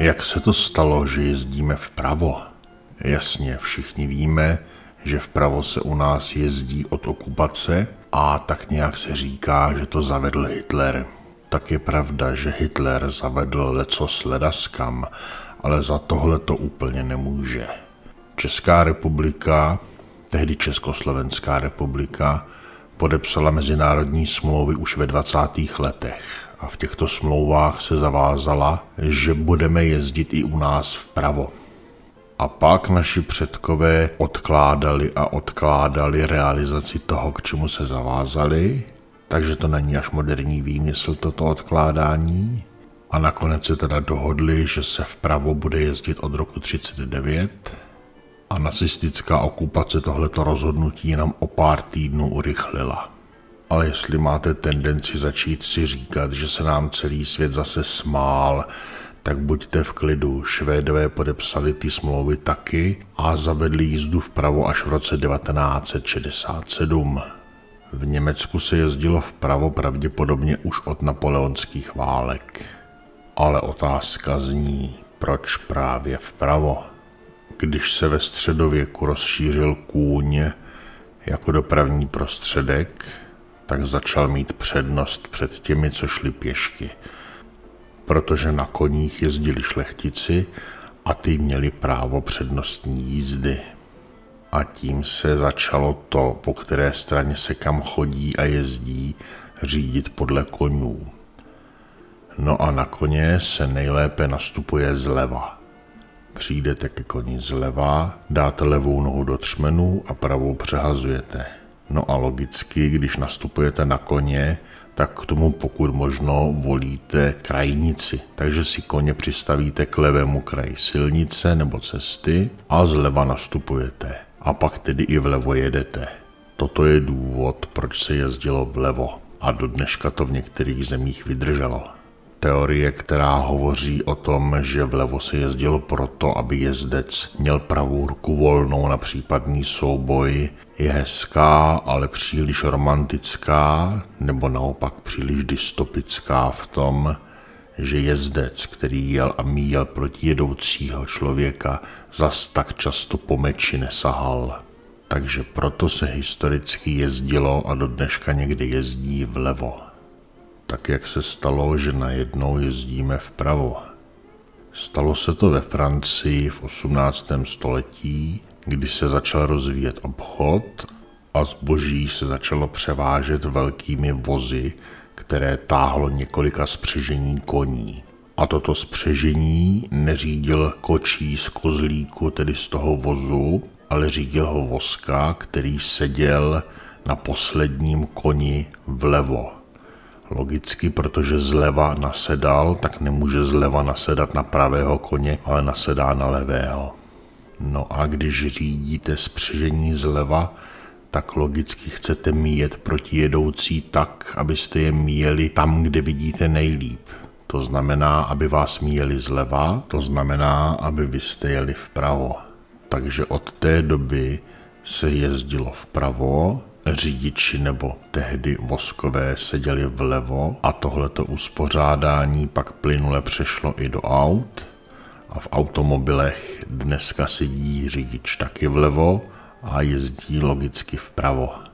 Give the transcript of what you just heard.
Jak se to stalo, že jezdíme vpravo? Jasně, všichni víme, že vpravo se u nás jezdí od okupace a tak nějak se říká, že to zavedl Hitler. Tak je pravda, že Hitler zavedl leco sledaskam, ale za tohle to úplně nemůže. Česká republika, tehdy Československá republika, podepsala mezinárodní smlouvy už ve 20. letech a v těchto smlouvách se zavázala, že budeme jezdit i u nás vpravo. A pak naši předkové odkládali a odkládali realizaci toho, k čemu se zavázali, takže to není až moderní výmysl toto odkládání. A nakonec se teda dohodli, že se vpravo bude jezdit od roku 39 a nacistická okupace tohleto rozhodnutí jenom o pár týdnů urychlila. Ale jestli máte tendenci začít si říkat, že se nám celý svět zase smál, tak buďte v klidu. Švédové podepsali ty smlouvy taky a zavedli jízdu vpravo až v roce 1967. V Německu se jezdilo vpravo pravděpodobně už od napoleonských válek. Ale otázka zní, proč právě vpravo? Když se ve středověku rozšířil kůň jako dopravní prostředek, tak začal mít přednost před těmi, co šli pěšky – protože na koních jezdili šlechtici a ty měli právo přednostní jízdy. A tím se začalo to, po které straně se kam chodí a jezdí, řídit podle konňů. No a na koně se nejlépe nastupuje zleva. Přijdete ke koni zleva, dáte levou nohu do třmenu a pravou přehazujete. No a logicky, když nastupujete na koně, tak k tomu pokud možno volíte krajnici. Takže si koně přistavíte k levému kraji silnice nebo cesty a zleva nastupujete. A pak tedy i vlevo jedete. Toto je důvod, proč se jezdilo vlevo. A do dneška to v některých zemích vydrželo. Teorie, která hovoří o tom, že vlevo se jezdilo proto, aby jezdec měl pravou ruku volnou na případný souboj, je hezká, ale příliš romantická, nebo naopak příliš dystopická v tom, že jezdec, který jel a míjel proti jedoucího člověka, zas tak často po meči nesahal. Takže proto se historicky jezdilo a do dneška někdy jezdí vlevo. Tak jak se stalo, že najednou jezdíme vpravo. Stalo se to ve Francii v 18. století, kdy se začal rozvíjet obchod a zboží se začalo převážet velkými vozy, které táhlo několika spřežení koní. A toto spřežení neřídil kočí z kozlíku, tedy z toho vozu, ale řídil ho voska, který seděl na posledním koni vlevo. Logicky, protože zleva nasedal, tak nemůže zleva nasedat na pravého koně, ale nasedá na levého. No a když řídíte spřežení zleva, tak logicky chcete míjet proti jedoucí tak, abyste je míjeli tam, kde vidíte nejlíp. To znamená, aby vás míjeli zleva, to znamená, aby vy jste jeli vpravo. Takže od té doby se jezdilo vpravo, řidiči nebo tehdy voskové seděli vlevo a tohleto uspořádání pak plynule přešlo i do aut a v automobilech dneska sedí řidič taky vlevo a jezdí logicky vpravo.